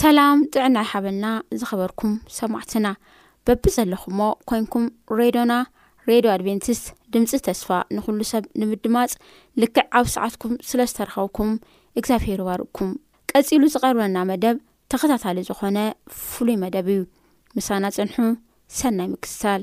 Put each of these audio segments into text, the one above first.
ሰላም ጥዕና ይሃበልና ዝኸበርኩም ሰማዕትና በብዘለኹሞ ኮንኩም ሬዶና ሬድዮ ኣድቬንቲስት ድምጺ ተስፋ ንኹሉ ሰብ ንምድማጽ ልክዕ ኣብ ሰዓትኩም ስለ ዝተረኸብኩም እግዚኣብሄር ይባርኩም ቀጺሉ ዝቐርበና መደብ ተኸታታሊ ዝኾነ ፍሉይ መደብ እዩ ምሳና ጽንሑ ሰናይ ምክትታል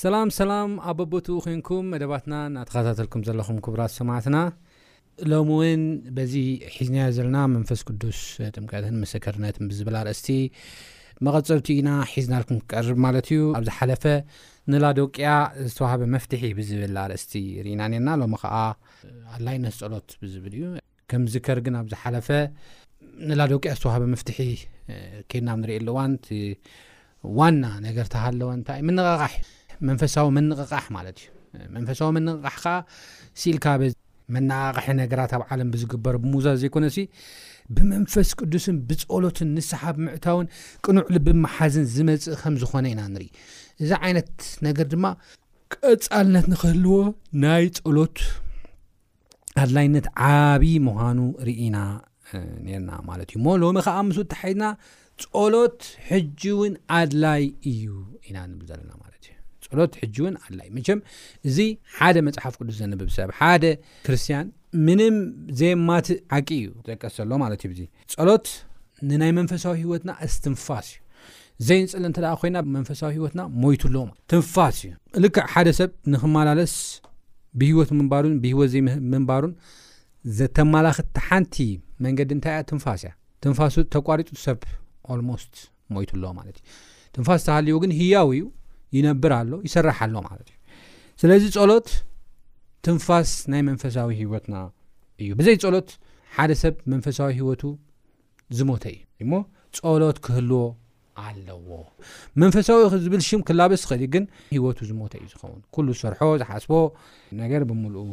ሰላም ሰላም ኣብ በቦትኡ ኮንኩም መደባትና እናተኸታተልኩም ዘለኹም ክቡራት ሰማዕትና ሎሚ እውን በዚ ሒዝናዮ ዘለና መንፈስ ቅዱስ ጥምቀትን ምስክርነትን ብዝብል ኣርእስቲ መቐፀልቲ ኢና ሒዝናልኩም ክቀርብ ማለት እዩ ኣብ ዝሓለፈ ንላዶቅያ ዝተዋሃበ መፍትሒ ብዝብል ኣርእስቲ ርኢና ነርና ሎሚ ከዓ ኣድላይነት ፀሎት ብዝብል እዩ ከም ዝከር ግን ኣብ ዝሓለፈ ንላዶቅያ ዝተዋሃበ መፍትሒ ኬድና ብ ንሪእሉ እዋን እቲ ዋና ነገር ተሃለወ እንታይ እዩ ምንቕቓሕ መንፈሳዊ ምንቕቓሕ ማለት እዩ መንፈሳዊ ምንቕቓሕ ከዓ ስኢልካ በ መነቓቕሒ ነገራት ኣብ ዓለም ብዝግበር ብምውዛዝ ዘይኮነ ሲ ብመንፈስ ቅዱስን ብጸሎትን ንስሓብ ምዕታውን ቅኑዕ ልቢ መሓዝን ዝመጽእ ከም ዝኾነ ኢና ንርኢ እዚ ዓይነት ነገር ድማ ቀጻልነት ንክህልዎ ናይ ጸሎት ኣድላይነት ዓብዪ ምዃኑ ርኢና ነርና ማለት እዩ እሞ ሎሚ ከዓ ምስ ተሓሒድና ጸሎት ሕጂ እውን ኣድላይ እዩ ኢና ንብል ዘለና ማለት እዩ ጸሎት ሕጂ እውን ኣድላይ መቸም እዚ ሓደ መፅሓፍ ቅዱስ ዘንብብ ሰብ ሓደ ክርስትያን ምንም ዘየማትእ ሓቂ እዩ ዘቀሰሎ ማለት እዩ ጸሎት ንናይ መንፈሳዊ ህይወትና እስትንፋስ እዩ። ዘይንጽሊ እንተ ደኣ ኮይና መንፈሳዊ ህይወትና ሞይቱ ኣሎ ማለት ትንፋስ እዩ። ልክዕ ሓደ ሰብ ንኽመላለስ ብህይወት ምንባሩን ብህይወት ዘይምንባሩን ዘተመላኽት ሓንቲ መንገዲ እንታይ እያ? ትንፋስ እያ። ትንፋሱ ተቋሪጹ ሰብ ኦልሞስት ሞይቱ ኣሎ ማለት እዩ ትንፋስ ተሃልዎ ግን ህያው እዩ ይነብር ኣሎ ይሰራሕ ኣሎ ማለት እዩ ስለዚ ጸሎት ትንፋስ ናይ መንፈሳዊ ህይወትና እዩ ብዘይ ጸሎት ሓደ ሰብ መንፈሳዊ ህይወቱ ዝሞተ እዩ እሞ ጸሎት ክህልዎ ኣለዎ መንፈሳዊ ዝብል ሽም ክላበስ ዝኽእል ግን ህይወቱ ዝሞተ እዩ ዝኸውን ኩሉ ዝሰርሖ ዝሓስቦ ነገር ብምልኡ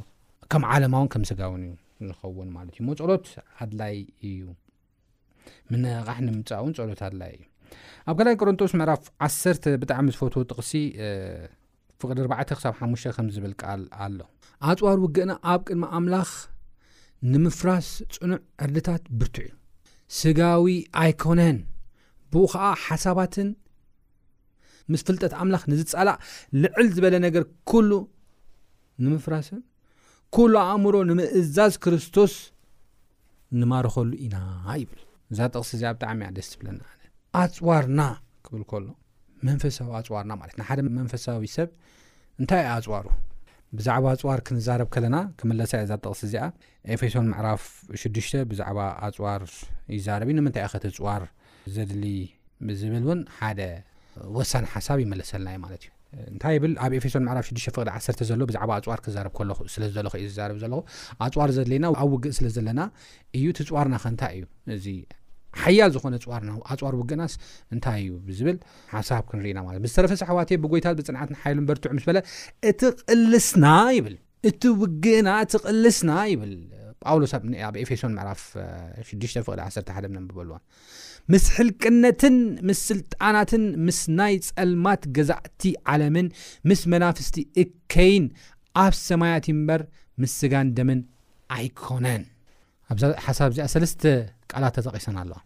ከም ዓለማውን ከም ስጋውን እዩ ዝኸውን ማለት እዩ ሞ ጸሎት ኣድላይ እዩ ምንቕቓሕ ንምምፃእ እውን ፀሎት ኣድላይ እዩ ኣብ ካልኣይ ቆሮንጦስ ምዕራፍ ዓሰርተ ብጣዕሚ ዝፈትዎ ጥቕሲ ፍቕዲ ኣርባዕተ ክሳብ ሓሙሽተ ከም ዝብል ቃል ኣሎ ኣፅዋር ውግእና ኣብ ቅድሚ ኣምላኽ ንምፍራስ ፅኑዕ ዕርድታት ብርቱዕ እዩ ስጋዊ ኣይኮነን ብኡ ከዓ ሓሳባትን ምስ ፍልጠት ኣምላኽ ንዝፃላእ ልዕል ዝበለ ነገር ኩሉ ንምፍራስን ኩሉ ኣእምሮ ንምእዛዝ ክርስቶስ ንማርኸሉ ኢና ይብል እዛ ጥቕሲ እዚኣ ብጣዕሚ እያ ደስ ትብለኒ ኣነ ኣፅዋርና ክብል ከሎ መንፈሳዊ ኣፅዋርና ማለት ንሓደ መንፈሳዊ ሰብ እንታይ እዩ ኣፅዋሩ ብዛዕባ ኣፅዋር ክንዛረብ ከለና ክምለሳ እዛ ጥቕሲ እዚኣ ኤፌሶን ምዕራፍ 6 ብዛዕባ ኣፅዋር ይዛረብ እዩ ንምንታይ እኸ ተፅዋር ዘድሊ ዝብል እውን ሓደ ወሳኒ ሓሳብ ይመለሰልና እዩ ማለት እዩ እንታይ ይብል ኣብ ኤፌሶን ምዕራፍ 6 ፍቅዲ 1 ዘሎ ብዛዕባ ኣፅዋር ክዛረብ ከለኹ ስለ ዘለኹ እዩ ዝዛረብ ዘለኹ ኣፅዋር ዘድለየና ኣብ ውግእ ስለ ዘለና እዩ እቲ ፅዋርና ከ እንታይ እዩ እዚ ሓያል ዝኾነ ፅዋርና ኣፅዋር ውግእናስ እንታይ እዩ ብዝብል ሓሳብ ክንርኢና ማለት ብዝተረፈ ሳሕዋት ብጎይታ ብፅንዓትን ሓይሉን በርትዑ ምስ በለ እቲ ቅልስና ይብል እቲ ውግእና እቲ ቅልስና ይብል ጳውሎስ ኣብ ኤፌሶን ምዕራፍ 6 ፍቕዲ 11 ነንብበልዋ ምስ ሕልቅነትን ምስ ስልጣናትን ምስ ናይ ጸልማት ገዛእቲ ዓለምን ምስ መናፍስቲ እከይን ኣብ ሰማያት ይምበር ምስ ስጋን ደምን ኣይኮነን ኣብዛ ሓሳብ እዚኣ ሰለስተ ቃላት ተጠቒሰን ኣለዋ።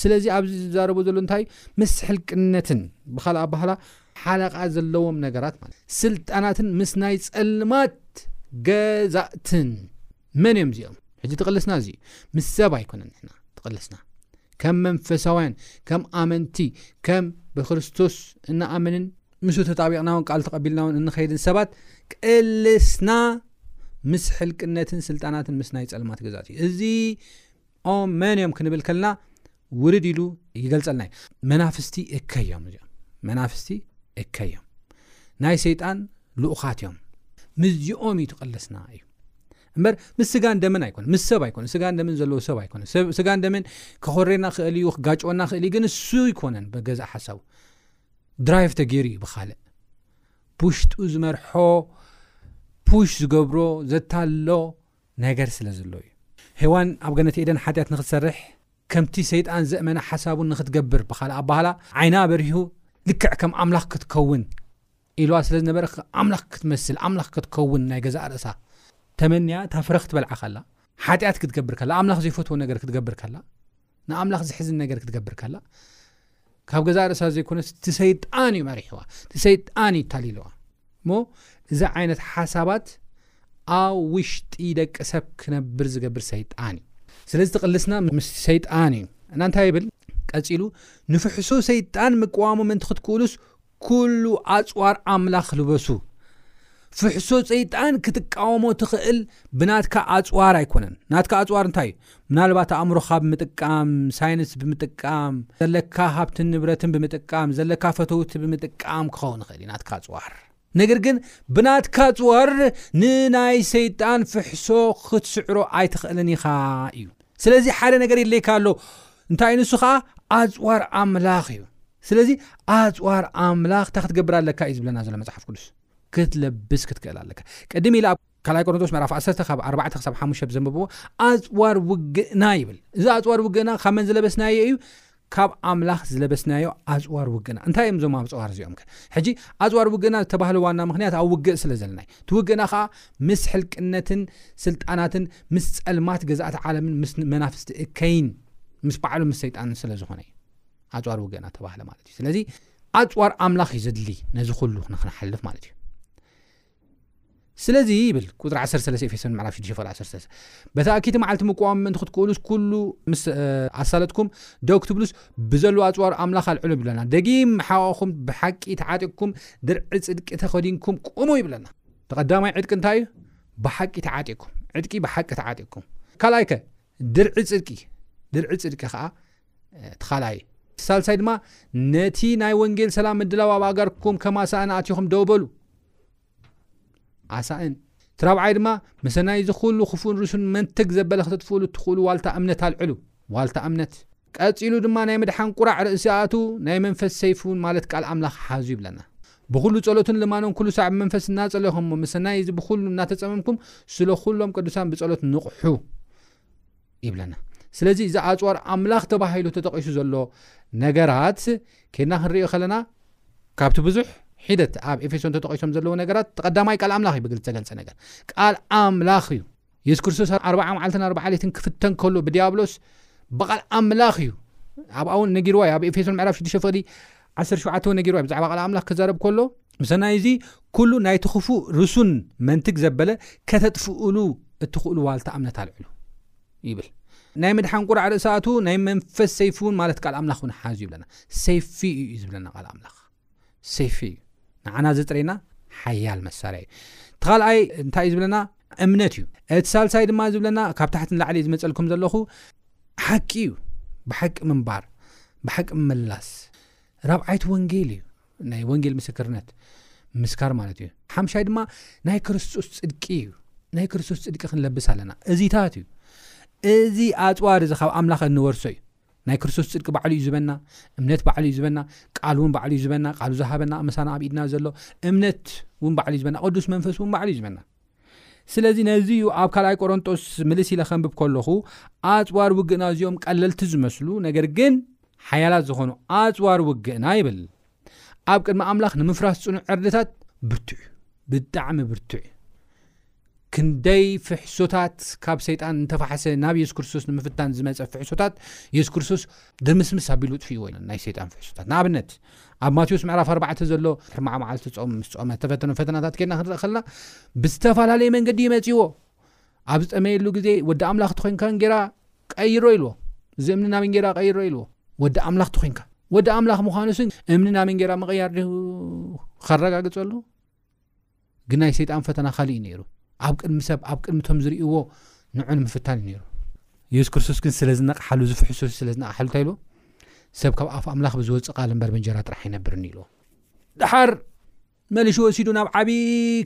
ስለዚ ኣብዚ ዝዛረቦ ዘሎ እንታይ እዩ? ምስ ሕልቅነትን ብኻልእ ኣባህላ ሓለቓ ዘለዎም ነገራት ማለት ስልጣናትን ምስ ናይ ጸልማት ገዛእትን መን እዮም እዚኦም? ሕጂ ትቕልስና እዚ ምስ ሰብ ኣይኮነን ንሕና ትቕልስና ከም መንፈሳውያን ከም ኣመንቲ ከም ብክርስቶስ እናኣመንን ምስኡ ተጣቢቕናውን ቃል ተቐቢልናውን እንኸይድን ሰባት ቅልስና ምስ ሕልቅነትን ስልጣናትን ምስ ናይ ጸልማት ገዛት እዩ እዚ ኦመን እዮም ክንብል ከልና ውርድ ኢሉ ይገልጸልና እዩ መናፍስቲ እከዮም እዚኦም መናፍስቲ እከዮም ናይ ሰይጣን ልኡኻት እዮም ምስዚኦም እዩ ትቐለስና እዩ እምበር ምስ ስጋን ደምን ኣይኮነ ምስ ሰብ ኣይኮነ ስጋን ደምን ዘለዎ ሰብ ኣይኮነ ስጋን ደምን ክኾሬና ክእል እዩ ክጋጭወና ክእል እዩ ግን እሱ ይኮነን በገዛእ ሓሳቡ ድራይቭ ተገይሩ እዩ ብኻልእ ብውሽጡ ዝመርሖ ፑሽ ዝገብሮ ዘታሎ ነገር ስለ ዘሎ እዩ። ሄዋን ኣብ ገነት ኤደን ሓጢኣት ንኽትሰርሕ ከምቲ ሰይጣን ዘእመና ሓሳቡ ንኽትገብር ብኻልእ ኣባህላ ዓይና በሪሁ ልክዕ ከም ኣምላኽ ክትከውን ኢልዋ ስለ ዝነበረ ኣምላኽ ክትመስል ኣምላኽ ክትከውን ናይ ገዛእ ርእሳ ተመንያ እታ ፍረ ክትበልዓ ከላ ሓጢኣት ክትገብር ከላ ኣምላኽ ዘይፈትዎ ነገር ክትገብር ከላ ንኣምላኽ ዝሕዝን ነገር ክትገብር ከላ ካብ ገዛ ርእሳ ዘይኮነስ እቲ ሰይጣን እዩ መሪሕዋ እቲ ሰይጣን እዩ ታሊልዋ እሞ እዚ ዓይነት ሓሳባት ኣብ ውሽጢ ደቂ ሰብ ክነብር ዝገብር ሰይጣን እዩ ስለዚ ትቕልስና ምስ ሰይጣን እዩ እና እንታይ ይብል ቀፂሉ ንፍሕሶ ሰይጣን ምቅዋሙ ምእንቲ ክትክእሉስ ኩሉ ኣጽዋር ኣምላኽ ልበሱ። ፍሕሶ ጸይጣን ክትቃወሞ ትኽእል ብናትካ ኣጽዋር ኣይኮነን። ናትካ ኣጽዋር እንታይ እዩ? ምናልባት ኣእምሮኻ ብምጥቃም፣ ሳይንስ ብምጥቃም፣ ዘለካ ሃብትን ንብረትን ብምጥቃም፣ ዘለካ ፈተውቲ ብምጥቃም ክኸውን ይኽእል እዩ ናትካ ኣጽዋር። ነገር ግን ብናትካ ኣጽዋር ንናይ ሰይጣን ፍሕሶ ክትስዕሮ ኣይትኽእልን ኢኻ እዩ። ስለዚ ሓደ ነገር የድለይካ ኣሎ እንታይ ንሱ ከዓ ኣፅዋር ኣምላኽ እዩ ስለዚ ኣፅዋር ኣምላኽ እንታይ ክትገብር ኣለካ እዩ ዝብለና ዘሎ መፅሓፍ ቅዱስ ክትለብስ ክትክእል ኣለካ ቅድም ኢል ኣብ ካልይ ቆሮንቶስ መራፍ 1 ካብ 4 ክሳብ 5 ዘንብብዎ ኣፅዋር ውግእና ይብል እዚ ኣፅዋር ውግእና ካብ መን ዝለበስናዮ እዩ ካብ ኣምላኽ ዝለበስናዮ ኣጽዋር ውግእና እንታይ እዮም እዞም ኣጽዋር እዚኦም ከ ሕጂ ኣጽዋር ውግእና ዝተባህለ ዋና ምክንያት ኣብ ውግእ ስለ ዘለና እዩ እቲ ውግእና ከዓ ምስ ሕልቅነትን ስልጣናትን ምስ ጸልማት ገዛእቲ ዓለምን ምስ መናፍስቲ እከይን ምስ ባዕሉ ምስ ሰይጣንን ስለ ዝኾነ እዩ ኣጽዋር ውግእና ተባህለ ማለት እዩ ስለዚ ኣጽዋር ኣምላኽ እዩ ዘድሊ ነዚ ኩሉ ንክንሓልፍ ማለት እዩ ስለዚ ይብል ቁፅሪ 13 ኤፌሶን ምዕራፍ 6 ፈል 13 በቲ ኣኪቲ መዓልቲ ምቋም ምእንቲ ክትክእሉስ ኩሉ ምስ ኣሳለጥኩም ደው ክትብሉስ ብዘሉ ኣፅዋር ኣምላኽ ኣልዕሉ ይብለና ደጊም ሓዋኹም ብሓቂ ተዓጢቕኩም ድርዒ ፅድቂ ተኸዲንኩም ቁሙ ይብለና ተቐዳማይ ዕጥቂ እንታይ እዩ ብሓቂ ተዓጢቕኩም ዕጥቂ ብሓቂ ተዓጢቕኩም ካልኣይከ ድርዒ ጽድቂ ድርዒ ጽድቂ ከኣ እቲ ካልኣይ ሳልሳይ ድማ ነቲ ናይ ወንጌል ሰላም ምድላው ኣብ ኣጋርኩም ከም ኣሳእን ኣትኹም ደው በሉ ኣሳእን እቲ ራብዓይ ድማ ምሰናይ እዚ ኩሉ ክፉእን ርሱን መንትግ ዘበለ ክተጥፍእሉ እትኽእሉ ዋልታ እምነት ኣልዕሉ ዋልታ እምነት ቀጺሉ ድማ ናይ ምድሓን ቁራዕ ርእሲ ኣእትው ናይ መንፈስ ሰይፊ ውን ማለት ቃል ኣምላኽ ሓዙ ይብለና። ብኹሉ ጸሎትን ልማኖን ኩሉ ሳዕ ብመንፈስ እናጸለኹም እሞ ምሰናይ እዚ ብኹሉ እናተጸመምኩም ስለ ኩሎም ቅዱሳን ብጸሎት ንቕሑ ይብለና። ስለዚ እዚ ኣጽዋር ኣምላኽ ተባሂሉ ተጠቒሱ ዘሎ ነገራት ኬድና ክንርእዮ ከለና ካብቲ ብዙሕ ሒደት ኣብ ኤፌሶን ተጠቒሶም ዘለዉ ነገራት እቲ ቀዳማይ ቃል ኣምላኽ እዩ ብግልጺ ዝተገልጸ ነገር ቃል ኣምላኽ እዩ። የሱስ ክርስቶስ ኣርብዓ መዓልትን ኣርብዓ ሌትን ክፍተን ከሎ ብዲያብሎስ ብቓል ኣምላኽ እዩ ኣብኣ እውን ነጊርዋ እዩ ኣብ ኤፌሶን ምዕራፍ 6 ፍቕዲ 17 እውን ነጊርዋ እዩ ብዛዕባ ቓል ኣምላኽ ክዛረብ ከሎ ምሰናይ እዚ ኩሉ ናይቲ ክፉእ ርሱን መንትግ ዘበለ ከተጥፍእሉ እትኽእሉ ዋልታ እምነት ኣልዕሉ ይብል ናይ ምድሓን ቁራዕ ርእሰኣቱ ናይ መንፈስ ሰይፊ እውን ማለት ቃል ኣምላኽ እውን ሓዝ ይብለና ሰይፊ እዩ ዝብለና ቃል ኣምላኽ ሰይፊ እዩ ንዓና ዘጥሬና ሓያል መሳርያ እዩ እቲ ካልኣይ እንታይ እዩ ዝብለና እምነት እዩ እቲ ሳልሳይ ድማ ዝብለና ካብ ታሕቲ ንላዕሊ ዝመፀልኩም ዘለኹ ሓቂ እዩ ብሓቂ ምንባር ብሓቂ ምምላስ ራብዓይቲ ወንጌል እዩ ናይ ወንጌል ምስክርነት ምስካር ማለት እዩ ሓምሻይ ድማ ናይ ክርስቶስ ፅድቂ እዩ ናይ ክርስቶስ ፅድቂ ክንለብስ ኣለና እዚታት እዩ እዚ ኣፅዋር እዚ ካብ ኣምላኽ እንወርሶ እዩ ናይ ክርስቶስ ጽድቂ ባዕሉ እዩ ዝህበና፣ እምነት ባዕሉ እዩ ዝህበና፣ ቃል እውን ባዕሉ እዩ ዝህበና፣ ቃሉ ዝሃበና ምሳና ኣብ ኢድና ዘሎ እምነት እውን ባዕሉ እዩ ዝህበና፣ ቅዱስ መንፈስ እውን ባዕሉ እዩ ዝህበና። ስለዚ ነዚ እዩ ኣብ ካልኣይ ቆሮንጦስ ምልስ ኢለ ከንብብ ከለኹ ኣጽዋር ውግእና እዚኦም ቀለልቲ ዝመስሉ ነገር ግን ሓያላት ዝኾኑ ኣጽዋር ውግእና ይብል። ኣብ ቅድሚ ኣምላኽ ንምፍራስ ጽኑዕ ዕርድታት ብርቱዕ እዩ ብጣዕሚ ብርቱዕ እዩ ክንደይ ፍሕሶታት ካብ ሰይጣን እንተፋሕሰ ናብ የሱስ ክርስቶስ ንምፍታን ዝመፀ ፍሕሶታት የሱስ ክርስቶስ ድምስምስ ኣቢሉ ጥፍእዎ ኢለ ናይ ሰይጣን ፍሕሶታት ንኣብነት ኣብ ማቴዎስ ምዕራፍ 4 ዘሎ ሕርማዓ መዓልቲ ፆም ምስ ፆመ ዝተፈተኑ ፈተናታት ከና ክንርኢ ከለና ብዝተፈላለየ መንገዲ ይመፅዎ ኣብ ዝጠመየሉ ግዜ ወዲ ኣምላኽ ትኮንካ እንጌራ ቀይሮ ኢልዎ እዚ እምኒ ናብ እንጌራ ቀይሮ ኢልዎ ወዲ ኣምላኽ ትኮንካ ወዲ ኣምላኽ ምዃኑ ስ እምኒ ናብ እንጌራ ምቕያር ድ ከረጋግጸሉ ግን ናይ ሰይጣን ፈተና ካልእ እዩ ነይሩ ኣብ ቅድሚ ሰብ ኣብ ቅድሚ ቶም ዝርእዎ ንዑ ንምፍታን እዩ ነይሩ የሱስ ክርስቶስ ግን ስለ ዝነቕሓሉ ዝፍሕሶ ስለ ዝነቕሓሉ እንታይ ኢልዎ ሰብ ካብ ኣፍ ኣምላኽ ብዝወፅእ ቃል እምበር ብእንጀራ ጥራሕ ኣይነብርን ኢልዎ ድሓር መልሹ ወሲዱ ናብ ዓብዪ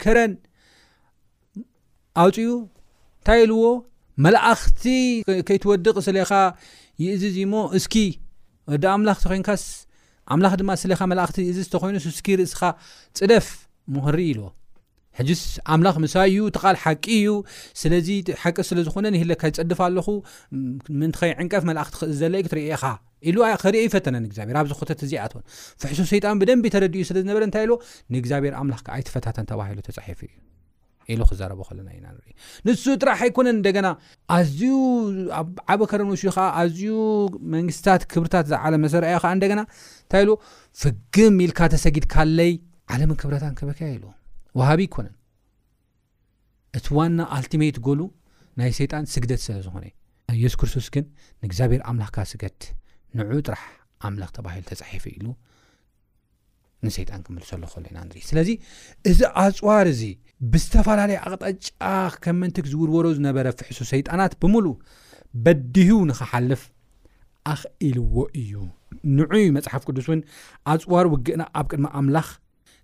ከረን ኣውፅኡ እንታይ ኢልዎ መላእኽቲ ከይትወድቕ ስለኻ ይእዝዝ እሞ እስኪ ወዲ ኣምላኽ ተኮይንካስ ኣምላኽ ድማ ስለካ መላእኽቲ ይእዝዝ ተኮይኑ ስስኪ ርእስኻ ፅደፍ ምክሪ ኢልዎ ሕጅስ ኣምላኽ ምሳ እዩ ትቓል ሓቂ እዩ ስለዚ ሓቂ ስለዝኾነ ንህለካ ይፀድፍ ኣለኹ ምንትኸይ ዕንቀፍ መላእኽቲ ክእዘለይ ክትርእኢኻ ኢሉ ኸርእዮ ይፈተነ ንእግዚኣብሔር ኣብዚ ኹተት እዚ ኣይኣትወን ፍሕሱ ሰይጣን ብደንቢ ተረዲኡ ስለ ዝነበረ እንታይ ኢልዎ ንእግዚኣብሔር ኣምላኽ ከዓ ኣይትፈታተን ተባሂሉ ተጻሒፉ እዩ ኢሉ ክዛረቦ ከለና ኢና ንርኢ ንሱ ጥራሕ ኣይኮነን እንደገና ኣዝዩ ኣብ ዓበ ከረንሱ ከዓ ኣዝዩ መንግስታት ክብርታት ዝዓለ መሰረያ ከዓ እንደገና እንታይ ኢሉ ፍግም ኢልካ ተሰጊድካለይ ዓለምን ክብረታን ክበክያ ኢሉ ወሃቢ ኣይኮነን እቲ ዋና ኣልቲመይት ጎሉ ናይ ሰይጣን ስግደት ስለ ዝኾነ እዩ። ኢየሱስ ክርስቶስ ግን ንእግዚኣብሔር ኣምላኽካ ስገድ ንዑ ጥራሕ ኣምልኽ ተባሂሉ ተጻሒፉ ኢሉ ንሰይጣን ክምልሰሉ ከሎ ኢና ንርኢ። ስለዚ እዚ ኣጽዋር እዚ ብዝተፈላለየ ኣቕጣጫ ከም ምንትክ ዝውርወሮ ዝነበረ ፍሕሱ ሰይጣናት ብምሉ በዲሁ ንክሓልፍ ኣኽኢልዎ እዩ። ንዑ መጽሓፍ ቅዱስ እውን ኣጽዋር ውግእና ኣብ ቅድሚ ኣምላኽ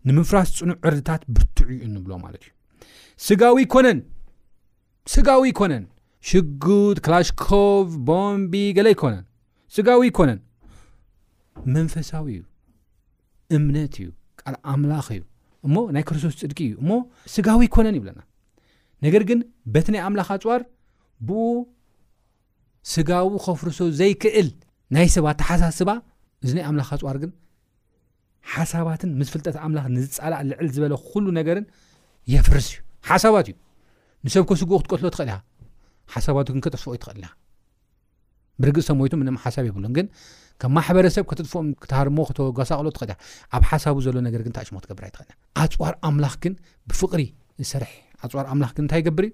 ንምፍራስ ፅኑዕ ዕርድታት ብርቱዕ እዩ እንብሎ ማለት እዩ ስጋዊ ይኮነን ስጋዊ ይኮነን ሽጉጥ ክላሽኮቭ ቦምቢ ገለ ይኮነን ስጋዊ ይኮነን መንፈሳዊ እዩ እምነት እዩ ቃል ኣምላኽ እዩ እሞ ናይ ክርስቶስ ፅድቂ እዩ እሞ ስጋዊ ይኮነን ይብለና ነገር ግን በቲ ናይ ኣምላኽ ኣፅዋር ብኡ ስጋዊ ከፍርሶ ዘይክእል ናይ ሰብ ኣተሓሳስባ እዚ ናይ ኣምላኽ ኣፅዋር ግን ሓሳባትን ምስ ፍልጠት ኣምላኽ ንዝጻላእ ልዕል ዝበለ ኩሉ ነገርን የፍርስ እዩ ሓሳባት እዩ ንሰብ ከስግኡ ክትቀትሎ ትኽእል ኢኻ ሓሳባቱ ግን ከተስፍኦ ይትኽእል ኢኻ ብርግፅ ሰብ ሞይቱ ምንም ሓሳብ የብሉን ግን ከም ማሕበረሰብ ክትጥፍኦም ክትሃርሞ ከተጓሳቕሎ ትኽእል ኣብ ሓሳቡ ዘሎ ነገር ግን ተኣሽሞ ክትገብር ኣይትኽእል ኣፅዋር ኣምላኽ ግን ብፍቕሪ ዝሰርሕ ኣፅዋር ኣምላኽ ግን እንታይ ይገብር እዩ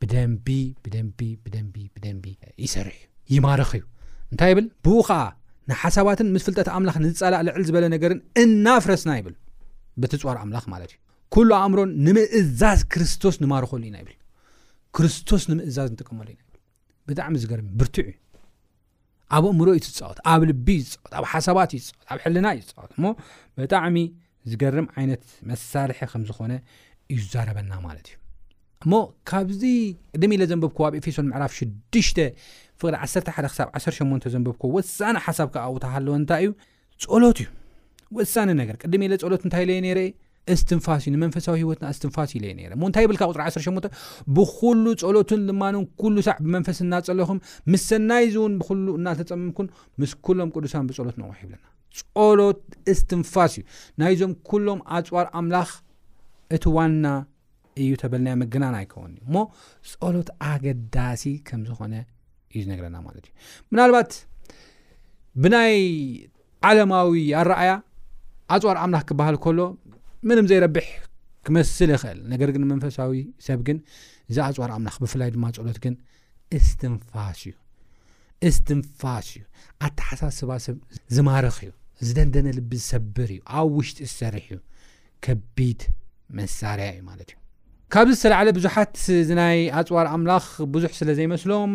ብደንቢ ብደንቢ ብደንቢ ብደንቢ ይሰርሕ እዩ ይማርኽ እዩ እንታይ ይብል ብኡ ከዓ ንሓሳባትን ምስ ፍልጠት ኣምላኽ ንዝፀላእ ልዕል ዝበለ ነገርን እናፍረስና ይብል በቲ ፅዋር ኣምላኽ ማለት እዩ ኩሉ ኣእምሮን ንምእዛዝ ክርስቶስ ንማርኸሉ ኢና ይብል ክርስቶስ ንምእዛዝ ንጥቀመሉ ኢና ይብል ብጣዕሚ ዝገርም ብርትዕ እዩ ኣብ ኣእምሮ እዩ ትፃወት ኣብ ልቢ እዩ ዝፃወት ኣብ ሓሳባት እዩ ዝፃወት ኣብ ሕልና እዩ ዝፃወት እሞ ብጣዕሚ ዝገርም ዓይነት መሳርሒ ከም ዝኾነ እዩ ዝዛረበና ማለት እዩ እሞ ካብዚ ቅድም ኢለ ዘንበብኩ ኣብ ኤፌሶን ምዕራፍ 6 ፍቅሪ 11 ክሳብ 18 ዘንበብኩ ወሳኒ ሓሳብ ከዓ ውተሃለወ እንታይ እዩ ጸሎት እዩ ወሳኒ ነገር ቅድም ኢለ ጸሎት እንታይ ኢለየ ነይረ እስትንፋስ እዩ ንመንፈሳዊ ህይወትና እስትንፋስ ኢለየ ነይረ እሞ እንታይ ይብልካ ቁፅሪ 18 ብኩሉ ጸሎትን ልማንን ኩሉ ሳዕ ብመንፈስ እናጸለኹም ምስ ሰናይ እዚ እውን ብኩሉ እናተጸመምኩን ምስ ኩሎም ቅዱሳን ብጸሎት ነቑሕ ይብለና ጸሎት እስትንፋስ እዩ ናይዞም ኩሎም ኣፅዋር ኣምላኽ እቲ ዋና እዩ ተበልናዮ ምግናን ኣይከውን እዩ እሞ ጸሎት ኣገዳሲ ከም ዝኾነ እዩ ዝነግረና ማለት እዩ ምናልባት ብናይ ዓለማዊ ኣረኣያ ኣፅዋር ኣምላኽ ክበሃል ከሎ ምንም ዘይረብሕ ክመስል ይኽእል ነገር ግን መንፈሳዊ ሰብ ግን እዚ ኣፅዋር ኣምላኽ ብፍላይ ድማ ፀሎት ግን እስትንፋስ እዩ እስትንፋስ እዩ ኣተሓሳስባ ሰብ ዝማርኽ እዩ ዝደንደነ ልቢ ዝሰብር እዩ ኣብ ውሽጢ ዝሰርሕ እዩ ከቢድ መሳርያ እዩ ማለት እዩ ካብዚ ዝተላዕለ ብዙሓት ዝናይ ኣፅዋር ኣምላኽ ብዙሕ ስለ ዘይመስሎም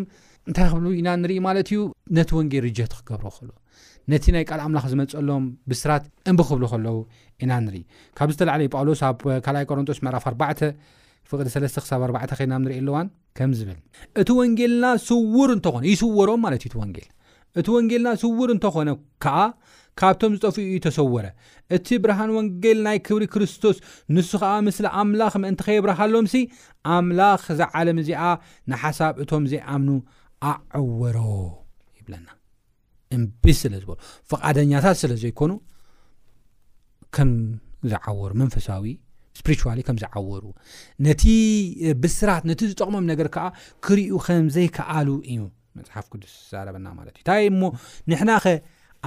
እንታይ ክብሉ ኢና ንርኢ ማለት እዩ ነቲ ወንጌል ርጀት ክገብሮ ከሎ ነቲ ናይ ቃል ኣምላኽ ዝመፀሎም ብስራት እንቢ ክብሉ ከለዉ ኢና ንርኢ ካብ ዝተላዕለ ጳውሎስ ኣብ ካልኣይ ቆሮንጦስ ምዕራፍ 4 ፍቅዲ 3 ክሳብ 4 ከይና ንርኢ ኣለዋን ከም ዝብል እቲ ወንጌልና ስውር እንተኾነ ይስወሮም ማለት እዩ እቲ ወንጌል እቲ ወንጌልና ስውር እንተኾነ ከዓ ካብቶም ዝጠፍኡ እዩ ተሰወረ እቲ ብርሃን ወንጌል ናይ ክብሪ ክርስቶስ ንሱ ከዓ ምስሊ ኣምላኽ ምእንቲ ከየብርሃሎምሲ ኣምላኽ እዛ ዓለም እዚኣ ንሓሳብ እቶም ዘይኣምኑ ኣዐወሮ ይብለና እምቢ ስለ ዝበሉ ፍቓደኛታት ስለ ዘይኮኑ ከም ዝዓወሩ መንፈሳዊ ስፕሪትዋሊ ከም ዝዓወሩ ነቲ ብስራት ነቲ ዝጠቕሞም ነገር ከዓ ክሪኡ ከም ዘይከኣሉ እዩ መፅሓፍ ቅዱስ ዝዛረበና ማለት እዩ እንታይ እሞ ንሕና ኸ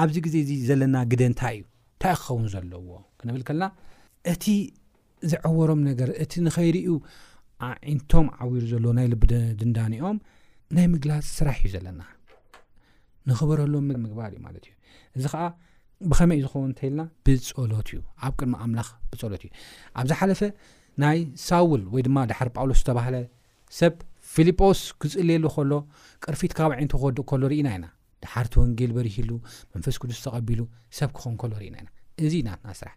ኣብዚ ግዜ እዚ ዘለና ግደ እንታይ እዩ እንታይ ክኸውን ዘለዎ ክንብል ከለና እቲ ዘዐወሮም ነገር እቲ ንኸይርእዩ ኣዒንቶም ዓዊሩ ዘሎ ናይ ልቢ ድንዳኒኦም ናይ ምግላፅ ስራሕ እዩ ዘለና ንኽበረሎም ምግባር እዩ ማለት እዩ እዚ ከዓ ብኸመይ እዩ ዝኸውን እንተኢልና ብፀሎት እዩ ኣብ ቅድሚ ኣምላኽ ብፀሎት እዩ ኣብ ዝሓለፈ ናይ ሳውል ወይ ድማ ድሓር ጳውሎስ ዝተባህለ ሰብ ፊልጶስ ክፅልየሉ ከሎ ቅርፊት ካብ ዓይነቱ ክወድእ ከሎ ርኢና ኢና ደሓር እቲ ወንጌል በሪሂሉ መንፈስ ቅዱስ ተቐቢሉ ሰብ ክኾን ከሎ ርኢና ኢና። እዚ እዩ ናትና ስራሕ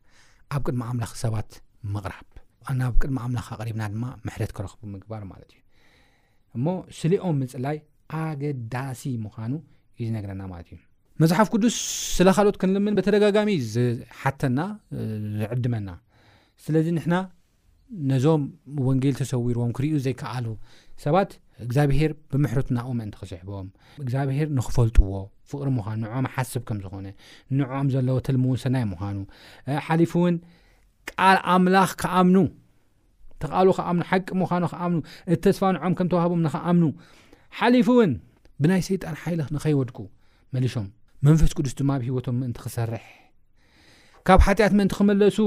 ኣብ ቅድሚ ኣምላኽ ሰባት ምቕራብ ናብ ቅድሚ ኣምላኽ ኣቕሪብና ድማ ምሕረት ክረኽቡ ምግባር ማለት እዩ። እሞ ስሊኦም ምጽላይ ኣገዳሲ ምዃኑ እዩ ዝነግረና ማለት እዩ። መጽሓፍ ቅዱስ ስለ ካልኦት ክንልምን በተደጋጋሚ ዝሓተና ዝዕድመና ስለዚ ንሕና ነዞም ወንጌል ተሰዊርዎም ክርእዩ ዘይከኣሉ ሰባት እግዚኣብሄር ብምሕርትናኡ ምእንቲ ክስሕቦም፣ እግዚኣብሄር ንኽፈልጥዎ፣ ፍቕሪ ምዃኑ፣ ንዕኦም ሓስብ ከም ዝኾነ፣ ንዕኦም ዘለዎ ትልሚ እውን ሰናይ ምዃኑ፣ ሓሊፉ እውን ቃል ኣምላኽ ክኣምኑ እቲ ቃሉ ክኣምኑ ሓቂ ምዃኑ ክኣምኑ እቲ ተስፋ ንዕኦም ከም ተዋህቦም ንኽኣምኑ ሓሊፉ እውን ብናይ ሰይጣን ሓይልኽ ንኸይወድቁ መሊሾም መንፈስ ቅዱስ ድማ ኣብ ህይወቶም ምእንቲ ክሰርሕ ካብ ሓጢኣት ምእንቲ ክምለሱ፣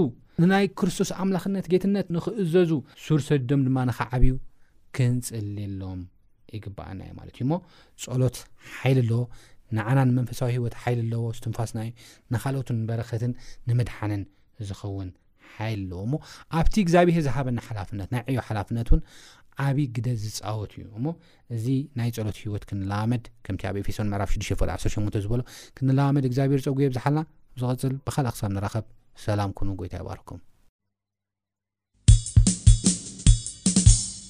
ንናይ ክርስቶስ ኣምላኽነት ጌትነት ንኽእዘዙ፣ ሱር ሰዲዶም ድማ ንኽዓብዩ ክንጽልየሎም ይግብኣና እዩ ማለት እዩ እሞ ጸሎት ሓይሊ ኣለዎ ንዓና ንመንፈሳዊ ህይወት ሓይሊ ኣለዎ እስትንፋስና እዩ ንካልኦትን በረኸትን ንምድሓንን ዝኸውን ሓይሊ ኣለዎ እሞ ኣብቲ እግዚኣብሄር ዝሃበና ሓላፍነት ናይ ዕዮ ሓላፍነት እውን ዓብዪ ግደ ዝፃወት እዩ እሞ እዚ ናይ ፀሎት ህይወት ክንለማመድ ከምቲ ኣብ ኤፌሶን ምዕራፍ 6 ፈል 18 ዝበሎ ክንለማመድ እግዚኣብሄር ፀጉ የብዝሓልና ብዝቐፅል ብካልእ ክሳብ ንራኸብ ሰላም ኩኑ ጎይታ ይባርኩም